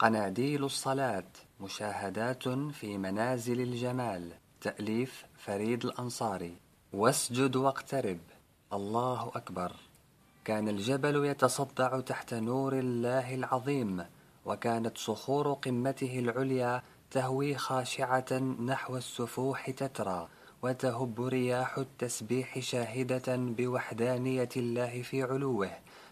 قناديل الصلاة مشاهدات في منازل الجمال تأليف فريد الأنصاري. واسجد واقترب. الله أكبر. كان الجبل يتصدع تحت نور الله العظيم وكانت صخور قمته العليا تهوي خاشعة نحو السفوح تترى وتهب رياح التسبيح شاهدة بوحدانية الله في علوه.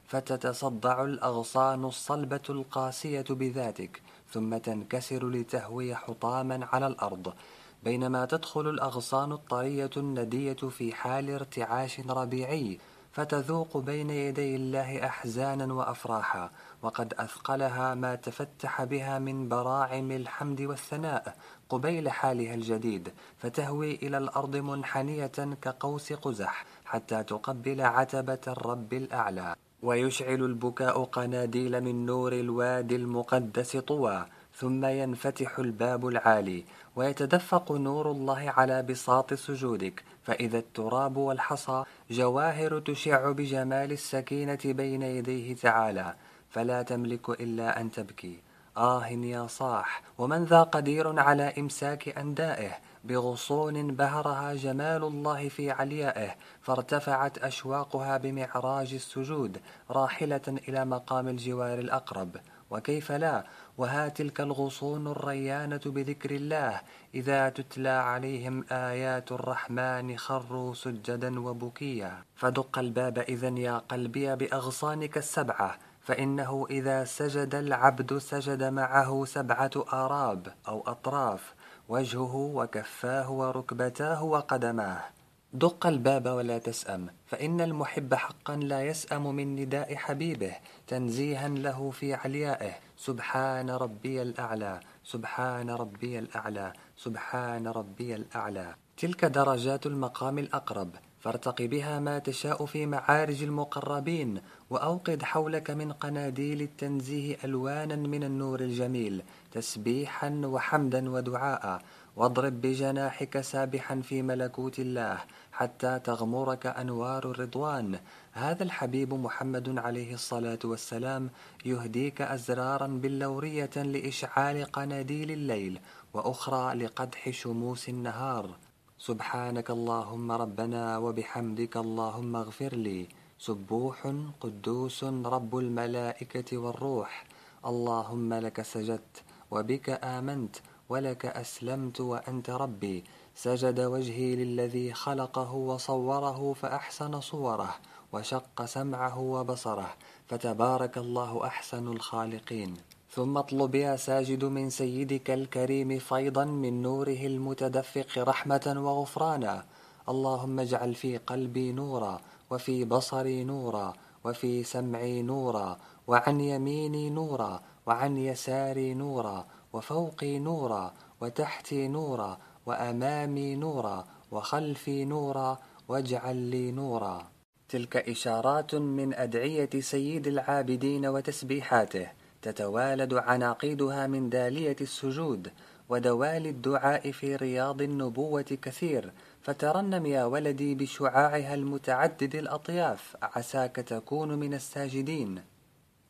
فتتصدع الأغصان الصلبة القاسية بذاتك ثم تنكسر لتهوي حطاما على الأرض. بينما تدخل الأغصان الطرية الندية في حال ارتعاش ربيعي فتذوق بين يدي الله أحزانا وأفراحا وقد أثقلها ما تفتح بها من براعم الحمد والثناء. قبيل حالها الجديد فتهوي إلى الأرض منحنية كقوس قزح حتى تقبل عتبة الرب الأعلى. ويشعل البكاء قناديل من نور الوادي المقدس طوى ثم ينفتح الباب العالي ويتدفق نور الله على بساط سجودك فإذا التراب والحصى جواهر تشع بجمال السكينة بين يديه تعالى فلا تملك إلا أن تبكي. آه يا صاح ومن ذا قدير على إمساك أندائه بغصون بهرها جمال الله في عليائه فارتفعت أشواقها بمعراج السجود راحلة إلى مقام الجوار الأقرب. وكيف لا؟ وها تلك الغصون الريانة بذكر الله إذا تتلى عليهم آيات الرحمن خروا سجدا وبكيا. فدق الباب إذا يا قلبي بأغصانك السبعة فإنه إذا سجد العبد سجد معه سبعة آراب أو أطراف. وجهه وكفاه وركبتاه وقدماه. دق الباب ولا تسأم فإن المحب حقا لا يسأم من نداء حبيبه تنزيها له في عليائه. سبحان ربي الأعلى سبحان ربي الأعلى سبحان ربي الأعلى. تلك درجات المقام الأقرب فارتق بها ما تشاء في معارج المقربين وأوقد حولك من قناديل التنزيه ألوانا من النور الجميل تسبيحا وحمدا ودعاء. واضرب بجناحك سابحا في ملكوت الله حتى تغمرك أنوار الرضوان. هذا الحبيب محمد عليه الصلاة والسلام يهديك أزرارا بلورية لإشعال قناديل الليل وأخرى لقدح شموس النهار. سبحانك اللهم ربنا وبحمدك اللهم اغفر لي. سبوح قدوس رب الملائكة والروح. اللهم لك سجدت وبك آمنت ولك أسلمت وأنت ربي. سجد وجهي للذي خلقه وصوره فأحسن صوره وشق سمعه وبصره. فتبارك الله أحسن الخالقين. ثم اطلب يا ساجد من سيدك الكريم فيضا من نوره المتدفق رحمة وغفرانا. اللهم اجعل في قلبي نورا وفي بصري نورا وفي سمعي نورا وعن يميني نورا وعن يساري نورا وفوقي نورا وتحتي نورا وأمامي نورا وخلفي نورا واجعل لي نورا. تلك إشارات من أدعية سيد العابدين وتسبيحاته. تتوالد عناقيدها من دالية السجود ودوالي الدعاء في رياض النبوة كثير فترنم يا ولدي بشعاعها المتعدد الأطياف عساك تكون من الساجدين.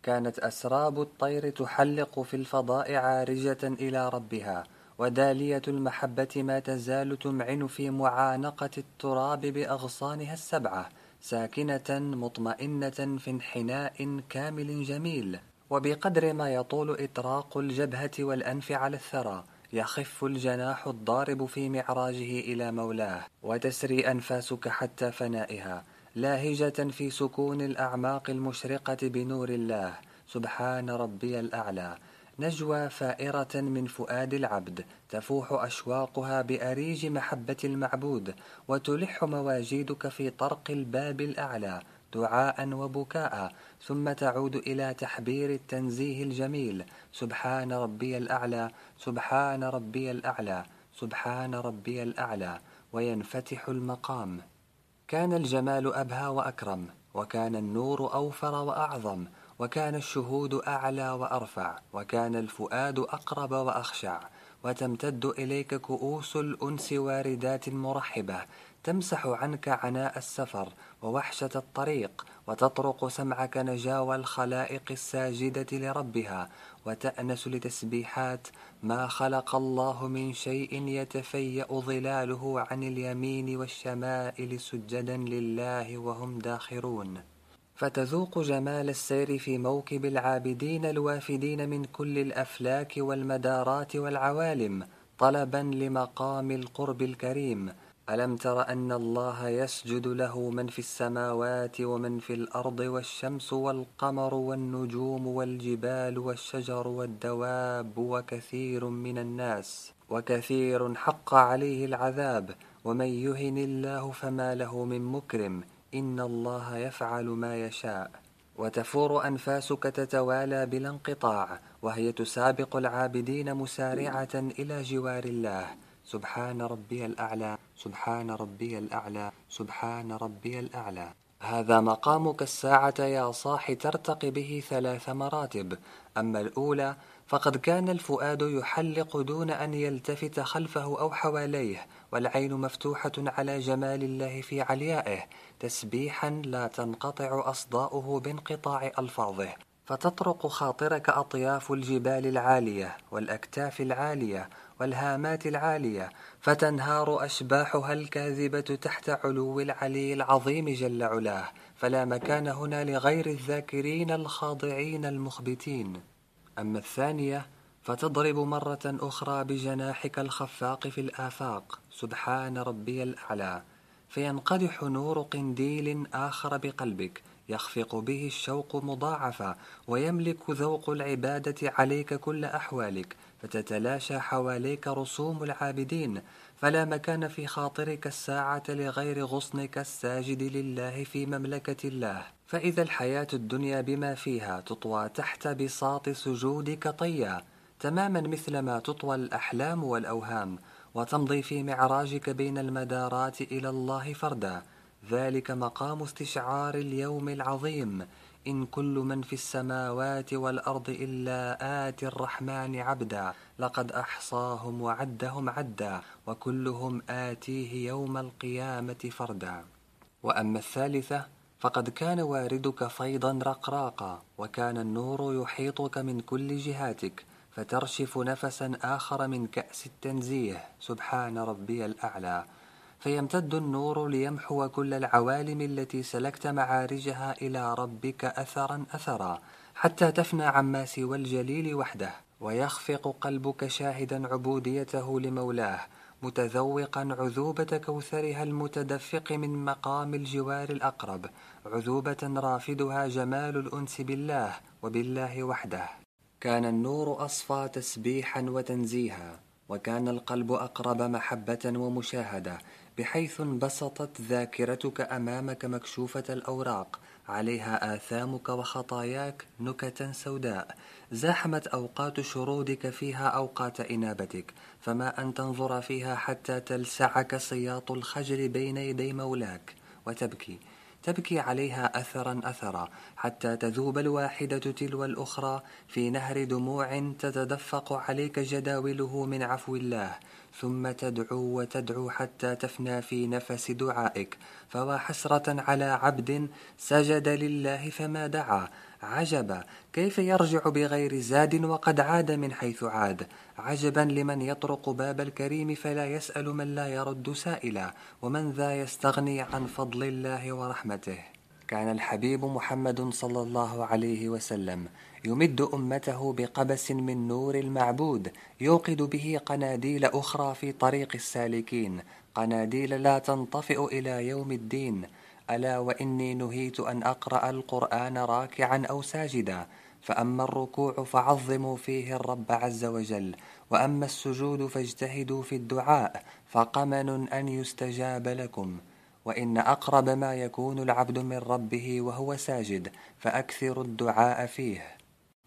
كانت أسراب الطير تحلق في الفضاء عارجة إلى ربها ودالية المحبة ما تزال تمعن في معانقة التراب بأغصانها السبعة ساكنة مطمئنة في انحناء كامل جميل. وبقدر ما يطول إطراق الجبهة والأنف على الثرى يخف الجناح الضارب في معراجه إلى مولاه وتسري أنفاسك حتى فنائها لاهجة في سكون الأعماق المشرقة بنور الله. سبحان ربي الأعلى. نجوى فائرة من فؤاد العبد تفوح أشواقها بأريج محبة المعبود وتلح مواجيدك في طرق الباب الأعلى. دعاء وبكاء ثم تعود إلى تحبير التنزيه الجميل. سبحان ربي الأعلى سبحان ربي الأعلى سبحان ربي الأعلى وينفتح المقام. كان الجمال أبهى وأكرم وكان النور أوفر وأعظم وكان الشهود أعلى وأرفع وكان الفؤاد أقرب وأخشع. وتمتد إليك كؤوس الأنس واردات مرحبة تمسح عنك عناء السفر ووحشة الطريق وتطرق سمعك نجاوى الخلائق الساجدة لربها وتأنس لتسبيحات ما خلق الله من شيء يتفيأ ظلاله عن اليمين والشمائل سجدا لله وهم داخرون. فتذوق جمال السير في موكب العابدين الوافدين من كل الأفلاك والمدارات والعوالم طلبا لمقام القرب الكريم ألم تر أن الله يسجد له من في السماوات ومن في الأرض والشمس والقمر والنجوم والجبال والشجر والدواب وكثير من الناس وكثير حق عليه العذاب ومن يهن الله فما له من مكرم إن الله يفعل ما يشاء وتفور أنفاسك تتوالى بلا انقطاع وهي تسابق العابدين مسارعة إلى جوار الله سبحان ربي الأعلى سبحان ربي الأعلى سبحان ربي الأعلى. هذا مقامك الساعة يا صاح ترتقي به ثلاث مراتب. أما الأولى فقد كان الفؤاد يحلق دون أن يلتفت خلفه أو حواليه والعين مفتوحة على جمال الله في عليائه تسبيحا لا تنقطع أصداؤه بانقطاع ألفاظه. فتطرق خاطرك أطياف الجبال العالية والأكتاف العالية والهامات العالية فتنهار أشباحها الكاذبة تحت علو العلي العظيم جل علاه فلا مكان هنا لغير الذاكرين الخاضعين المخبتين. أما الثانية فتضرب مرة أخرى بجناحك الخفاق في الآفاق سبحان ربي الأعلى. فينقدح نور قنديل آخر بقلبك يخفق به الشوق مضاعفا ويملك ذوق العبادة عليك كل أحوالك. فتتلاشى حواليك رسوم العابدين فلا مكان في خاطرك الساعة لغير غصنك الساجد لله في مملكة الله. فإذا الحياة الدنيا بما فيها تطوى تحت بساط سجودك طيا. تماما مثل ما تطوى الأحلام والأوهام وتمضي في معراجك بين المدارات إلى الله فردا. ذلك مقام استشعار اليوم العظيم. إن كل من في السماوات والأرض إلا آتي الرحمن عبدا لقد أحصاهم وعدهم عدا وكلهم آتيه يوم القيامة فردا. وأما الثالثة فقد كان واردك فيضا رقراقا وكان النور يحيطك من كل جهاتك فترشف نفسا آخر من كأس التنزيه سبحان ربي الأعلى. فيمتد النور ليمحو كل العوالم التي سلكت معارجها إلى ربك أثرا أثرا حتى تفنى عما سوى الجليل وحده. ويخفق قلبك شاهدا عبوديته لمولاه متذوقا عذوبة كوثرها المتدفق من مقام الجوار الأقرب. عذوبة رافدها جمال الأنس بالله وبالله وحده. كان النور أصفى تسبيحا وتنزيها وكان القلب أقرب محبة ومشاهدة. بحيث انبسطت ذاكرتك أمامك مكشوفة الأوراق. عليها آثامك وخطاياك نكتا سوداء. زاحمت أوقات شرودك فيها أوقات إنابتك. فما أن تنظر فيها حتى تلسعك سياط الخجل بين يدي مولاك. وتبكي. تبكي عليها أثرا أثرا. حتى تذوب الواحدة تلو الأخرى. في نهر دموع تتدفق عليك جداوله من عفو الله. ثم تدعو وتدعو حتى تفنى في نفس دعائك. فوا حسرة على عبد سجد لله فما دعا. عجبا كيف يرجع بغير زاد وقد عاد من حيث عاد؟ عجبا لمن يطرق باب الكريم فلا يسأل من لا يرد سائلا. ومن ذا يستغني عن فضل الله ورحمته. كان الحبيب محمد صلى الله عليه وسلم. يمد أمته بقبس من نور المعبود يوقد به قناديل أخرى في طريق السالكين. قناديل لا تنطفئ إلى يوم الدين. ألا وإني نهيت أن أقرأ القرآن راكعا أو ساجدا. فأما الركوع فعظموا فيه الرب عز وجل. وأما السجود فاجتهدوا في الدعاء فقمن أن يستجاب لكم. وإن أقرب ما يكون العبد من ربه وهو ساجد فأكثر الدعاء فيه.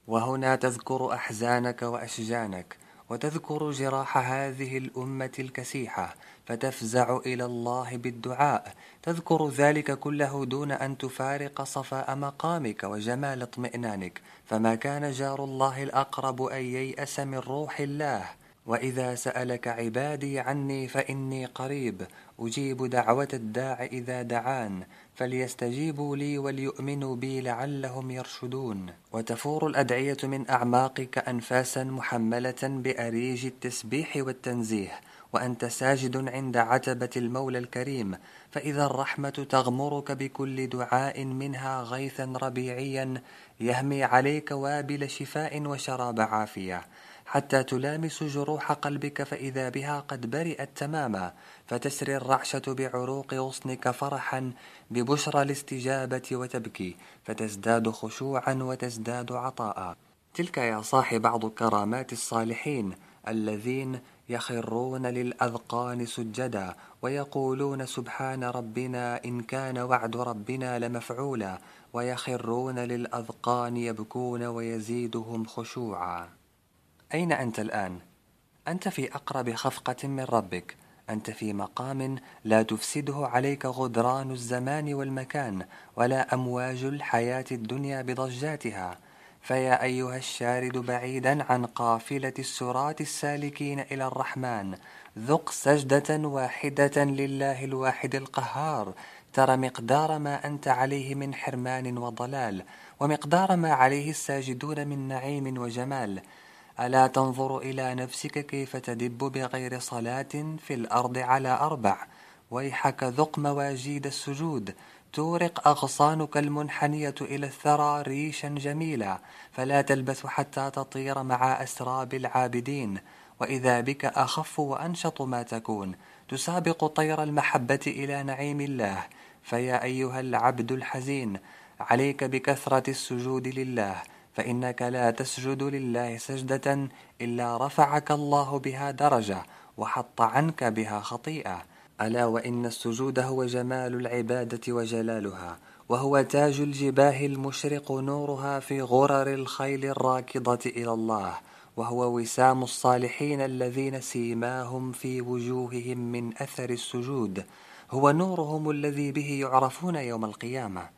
وهنا تذكر أحزانك وأشجانك وتذكر جراح هذه الأمة الكسيحة فتفزع إلى الله بالدعاء. تذكر ذلك كله دون أن تفارق صفاء مقامك وجمال اطمئنانك. فما كان جار الله الأقرب أن ييأس من روح الله؟ وإذا سألك عبادي عني فإني قريب أجيب دعوة الداع إذا دعان فليستجيبوا لي وليؤمنوا بي لعلهم يرشدون. وتفور الأدعية من أعماقك أنفاسا محملة بأريج التسبيح والتنزيه وأنت ساجد عند عتبة المولى الكريم. فإذا الرحمة تغمرك بكل دعاء منها غيثا ربيعيا يهمي عليك وابل شفاء وشراب عافية. حتى تلامس جروح قلبك فإذا بها قد برئت تماما فتسري الرعشة بعروق غصنك فرحا ببشرى الاستجابة وتبكي فتزداد خشوعا وتزداد عطاء. تلك يا صاح بعض كرامات الصالحين الذين يخرون للأذقان سجدا ويقولون سبحان ربنا إن كان وعد ربنا لمفعولا ويخرون للأذقان يبكون ويزيدهم خشوعا. أين أنت الآن؟ أنت في أقرب خفقة من ربك. أنت في مقام لا تفسده عليك غدران الزمان والمكان ولا أمواج الحياة الدنيا بضجاتها. فيا أيها الشارد بعيدا عن قافلة السرات السالكين إلى الرحمن. ذق سجدة واحدة لله الواحد القهار. ترى مقدار ما أنت عليه من حرمان وضلال ومقدار ما عليه الساجدون من نعيم وجمال. ألا تنظر إلى نفسك كيف تدب بغير صلاة في الأرض على أربع؟ ويحك ذق مواجيد السجود. تورق أغصانك المنحنية إلى الثرى ريشا جميلا. فلا تلبث حتى تطير مع أسراب العابدين. وإذا بك أخف وأنشط ما تكون. تسابق طير المحبة إلى نعيم الله. فيا أيها العبد الحزين عليك بكثرة السجود لله. فإنك لا تسجد لله سجدة إلا رفعك الله بها درجة وحط عنك بها خطيئة. ألا وإن السجود هو جمال العبادة وجلالها وهو تاج الجباه المشرق نورها في غرر الخيل الراكضة إلى الله وهو وسام الصالحين الذين سيماهم في وجوههم من أثر السجود. هو نورهم الذي به يعرفون يوم القيامة.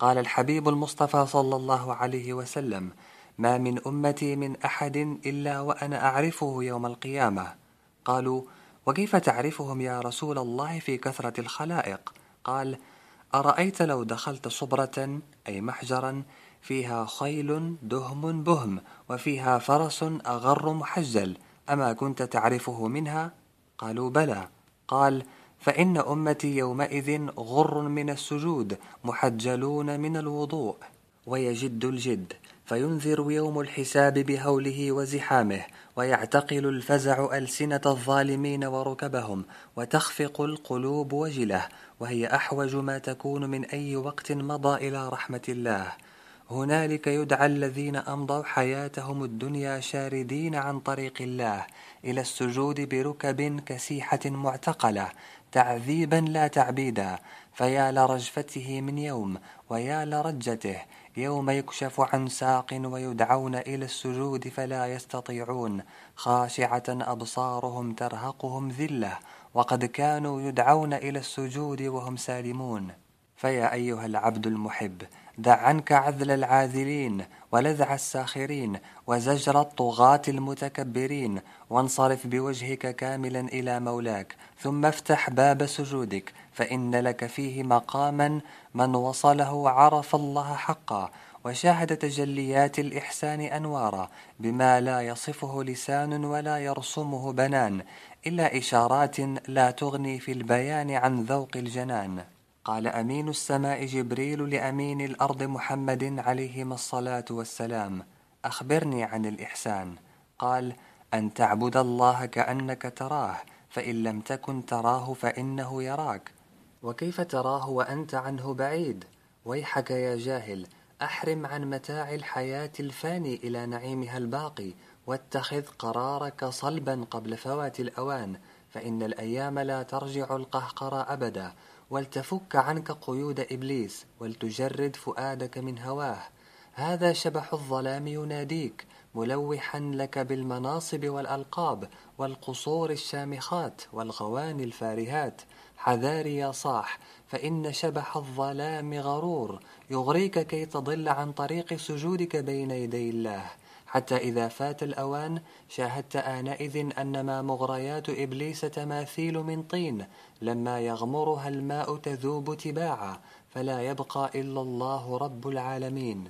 قال الحبيب المصطفى صلى الله عليه وسلم ما من أمتي من أحد إلا وأنا أعرفه يوم القيامة. قالوا وكيف تعرفهم يا رسول الله في كثرة الخلائق؟ قال أرأيت لو دخلت صبرة أي محجرا فيها خيل دهم بهم وفيها فرس أغر محجل أما كنت تعرفه منها؟ قالوا بلى. قال فإن أمتي يومئذ غر من السجود محجلون من الوضوء ويجد الجد فينذر يوم الحساب بهوله وزحامه ويعتقل الفزع ألسنة الظالمين وركبهم وتخفق القلوب وجله وهي أحوج ما تكون من أي وقت مضى إلى رحمة الله. هنالك يدعى الذين أمضوا حياتهم الدنيا شاردين عن طريق الله إلى السجود بركب كسيحة معتقلة تعذيبا لا تعبيدا فيا لرجفته من يوم ويا لرجته يوم يكشف عن ساق ويدعون إلى السجود فلا يستطيعون. خاشعة أبصارهم ترهقهم ذلة وقد كانوا يدعون إلى السجود وهم سالمون. فيا أيها العبد المحب دع عنك عذل العاذلين ولذع الساخرين وزجر الطغاة المتكبرين وانصرف بوجهك كاملا إلى مولاك ثم افتح باب سجودك فإن لك فيه مقاما من وصله عرف الله حقا وشاهد تجليات الإحسان أنوارا بما لا يصفه لسان ولا يرسمه بنان إلا إشارات لا تغني في البيان عن ذوق الجنان. قال أمين السماء جبريل لأمين الأرض محمد عليهما الصلاة والسلام. أخبرني عن الإحسان. قال أن تعبد الله كأنك تراه فإن لم تكن تراه فإنه يراك. وكيف تراه وأنت عنه بعيد؟ ويحك يا جاهل أحرم عن متاع الحياة الفاني إلى نعيمها الباقي واتخذ قرارك صلبا قبل فوات الأوان فإن الأيام لا ترجع القهقرى أبدا. ولتفك عنك قيود إبليس ولتجرد فؤادك من هواه. هذا شبح الظلام يناديك ملوحا لك بالمناصب والألقاب والقصور الشامخات والغواني الفارهات. حذار يا صاح فإن شبح الظلام غرور. يغريك كي تضل عن طريق سجودك بين يدي الله. حتى إذا فات الأوان شاهدت آنئذ أنما مغريات إبليس تماثيل من طين لما يغمرها الماء تذوب تباعا فلا يبقى إلا الله رب العالمين.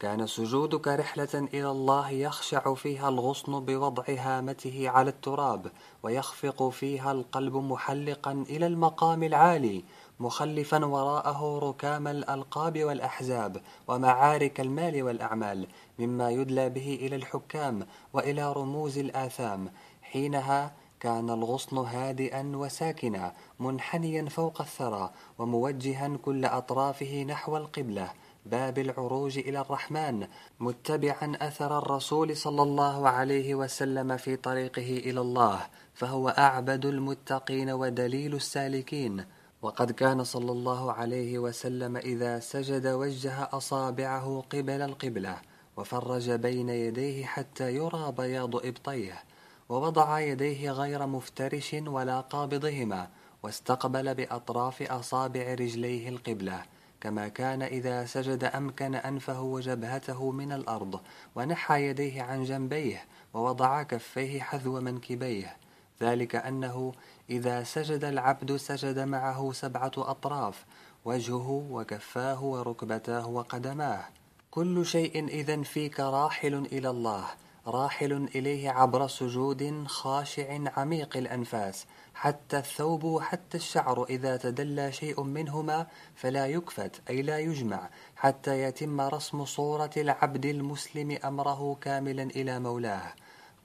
كان سجودك رحلة إلى الله يخشع فيها الغصن بوضع هامته على التراب ويخفق فيها القلب محلقا إلى المقام العالي مخلفا وراءه ركام الألقاب والأحزاب ومعارك المال والأعمال مما يدلى به إلى الحكام وإلى رموز الآثام. حينها كان الغصن هادئا وساكنا منحنيا فوق الثرى وموجها كل أطرافه نحو القبلة. باب العروج إلى الرحمن متبعا أثر الرسول صلى الله عليه وسلم في طريقه إلى الله فهو أعبد المتقين ودليل السالكين. وقد كان صلى الله عليه وسلم إذا سجد وجه أصابعه قبل القبلة وفرج بين يديه حتى يرى بياض إبطيه ووضع يديه غير مفترش ولا قابضهما واستقبل بأطراف أصابع رجليه القبلة. كما كان إذا سجد أمكن أنفه وجبهته من الأرض ونحى يديه عن جنبيه ووضع كفيه حذو منكبيه. ذلك أنه إذا سجد العبد سجد معه سبعة أطراف وجهه وكفاه وركبتاه وقدماه. كل شيء إذا فيك راحل إلى الله راحل إليه عبر سجود خاشع عميق الأنفاس. حتى الثوب وحتى الشعر إذا تدلى شيء منهما فلا يكفت أي لا يجمع. حتى يتم رسم صورة العبد المسلم أمره كاملا إلى مولاه.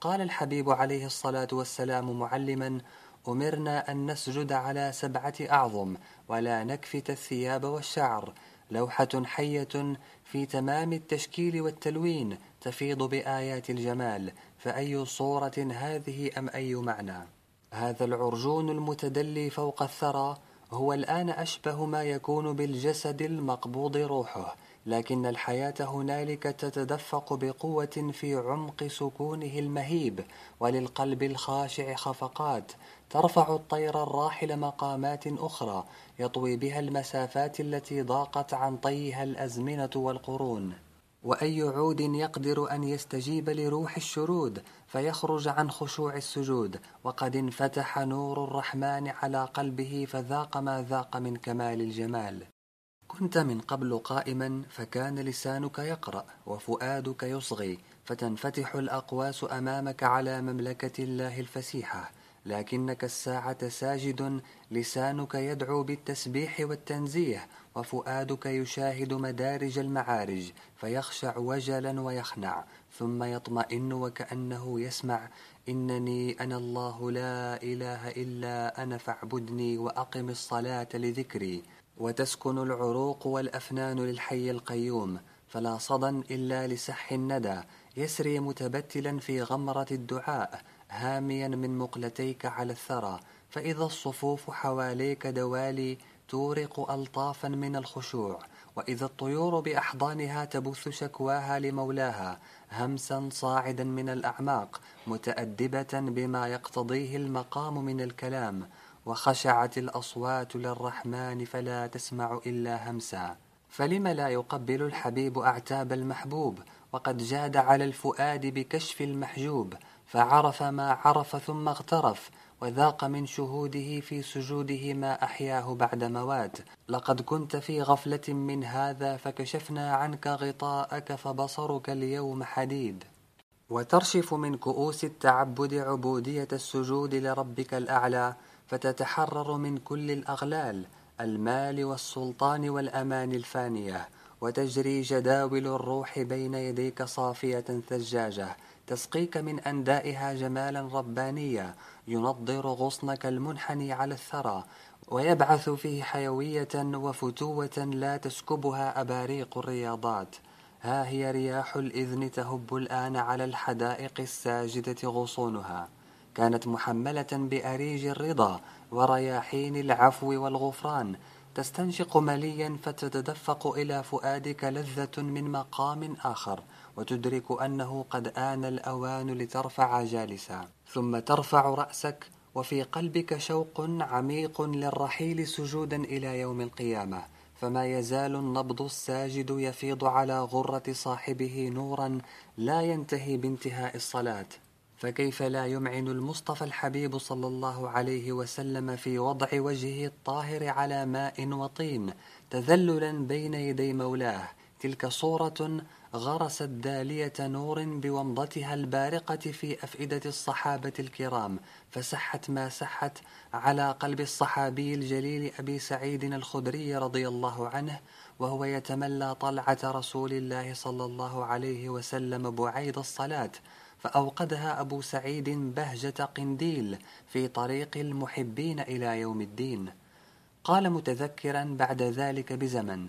قال الحبيب عليه الصلاة والسلام معلما أمرنا أن نسجد على سبعة أعظم ولا نكفت الثياب والشعر. لوحة حية في تمام التشكيل والتلوين تفيض بآيات الجمال. فأي صورة هذه أم أي معنى؟ هذا العرجون المتدلي فوق الثرى هو الآن أشبه ما يكون بالجسد المقبوض روحه. لكن الحياة هنالك تتدفق بقوة في عمق سكونه المهيب وللقلب الخاشع خفقات ترفع الطير الراحل مقامات أخرى يطوي بها المسافات التي ضاقت عن طيها الأزمنة والقرون. وأي عود يقدر أن يستجيب لروح الشرود فيخرج عن خشوع السجود. وقد انفتح نور الرحمن على قلبه فذاق ما ذاق من كمال الجمال. كنت من قبل قائما فكان لسانك يقرأ وفؤادك يصغي فتنفتح الأقواس أمامك على مملكة الله الفسيحة. لكنك الساعة ساجد لسانك يدعو بالتسبيح والتنزيه وفؤادك يشاهد مدارج المعارج فيخشع وجلا ويخنع ثم يطمئن وكأنه يسمع إنني أنا الله لا إله إلا أنا فاعبدني وأقم الصلاة لذكري. وتسكن العروق والأفنان للحي القيوم فلا صدى إلا لسح الندى. يسري متبتلا في غمرة الدعاء هاميا من مقلتيك على الثرى. فإذا الصفوف حواليك دوالي تورق ألطافا من الخشوع. وإذا الطيور بأحضانها تبث شكواها لمولاها همسا صاعدا من الأعماق متأدبة بما يقتضيه المقام من الكلام. وخشعت الأصوات للرحمن فلا تسمع إلا همسا. فلم لا يقبل الحبيب أعتاب المحبوب؟ وقد جاد على الفؤاد بكشف المحجوب. فعرف ما عرف ثم اغترف وذاق من شهوده في سجوده ما أحياه بعد موات. لقد كنت في غفلة من هذا فكشفنا عنك غطاءك فبصرك اليوم حديد. وترشف من كؤوس التعبد عبودية السجود لربك الأعلى. فتتحرر من كل الأغلال المال والسلطان والأمان الفانية وتجري جداول الروح بين يديك صافية ثجاجة تسقيك من أندائها جمالا ربانيا ينضر غصنك المنحني على الثرى ويبعث فيه حيوية وفتوة لا تسكبها أباريق الرياضات. ها هي رياح الإذن تهب الآن على الحدائق الساجدة غصونها. كانت محملة بأريج الرضا ورياحين العفو والغفران تستنشق مليا فتتدفق إلى فؤادك لذة من مقام آخر وتدرك أنه قد آن الأوان لترفع جالسا. ثم ترفع رأسك وفي قلبك شوق عميق للرحيل سجودا إلى يوم القيامة. فما يزال النبض الساجد يفيض على غرة صاحبه نورا لا ينتهي بانتهاء الصلاة. فكيف لا يمعن المصطفى الحبيب صلى الله عليه وسلم في وضع وجهه الطاهر على ماء وطين تذللا بين يدي مولاه؟ تلك صورة غرست دالية نور بومضتها البارقة في أفئدة الصحابة الكرام فسحت ما سحت على قلب الصحابي الجليل أبي سعيد الخدري رضي الله عنه وهو يتملى طلعة رسول الله صلى الله عليه وسلم بعيد الصلاة فأوقدها أبو سعيد بهجة قنديل في طريق المحبين إلى يوم الدين. قال متذكرا بعد ذلك بزمن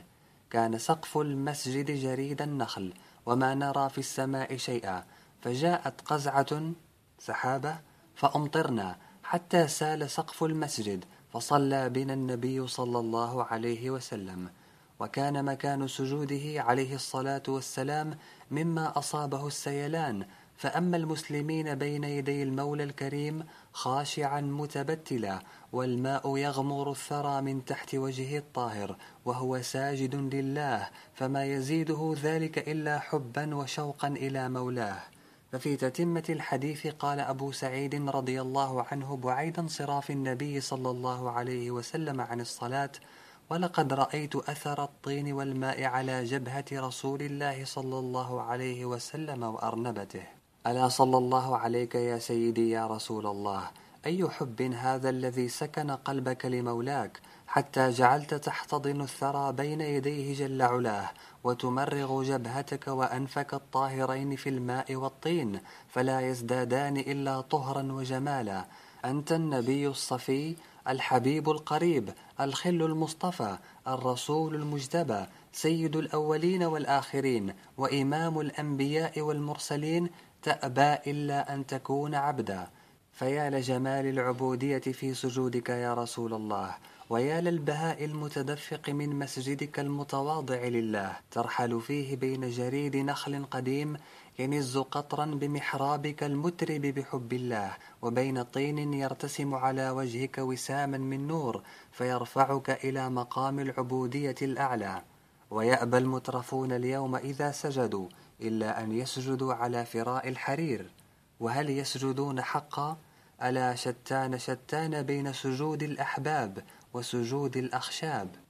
كان سقف المسجد جريد النخل وما نرى في السماء شيئا فجاءت قزعة سحابة فأمطرنا حتى سال سقف المسجد فصلى بنا النبي صلى الله عليه وسلم. وكان مكان سجوده عليه الصلاة والسلام مما أصابه السيلان فأما المسلمين بين يدي المولى الكريم خاشعا متبتلا والماء يغمر الثرى من تحت وجهه الطاهر وهو ساجد لله فما يزيده ذلك إلا حبا وشوقا إلى مولاه. ففي تتمة الحديث قال أبو سعيد رضي الله عنه بعيد انصراف النبي صلى الله عليه وسلم عن الصلاة ولقد رأيت أثر الطين والماء على جبهة رسول الله صلى الله عليه وسلم وأرنبته ألا صلى الله عليك يا سيدي يا رسول الله؟ أي حب هذا الذي سكن قلبك لمولاك حتى جعلت تحتضن الثرى بين يديه جل علاه وتمرغ جبهتك وأنفك الطاهرين في الماء والطين فلا يزدادان إلا طهرا وجمالا؟ أنت النبي الصفي الحبيب القريب الخل المصطفى الرسول المجتبى سيد الأولين والآخرين وإمام الأنبياء والمرسلين تأبى إلا أن تكون عبدا. فيا لجمال العبودية في سجودك يا رسول الله ويا للبهاء المتدفق من مسجدك المتواضع لله. ترحل فيه بين جريد نخل قديم ينز قطرا بمحرابك المترب بحب الله. وبين طين يرتسم على وجهك وساما من نور فيرفعك إلى مقام العبودية الأعلى. ويأبى المترفون اليوم إذا سجدوا إلا أن يسجدوا على فراء الحرير. وهل يسجدون حقا؟ ألا شتان شتان بين سجود الأحباب وسجود الأخشاب.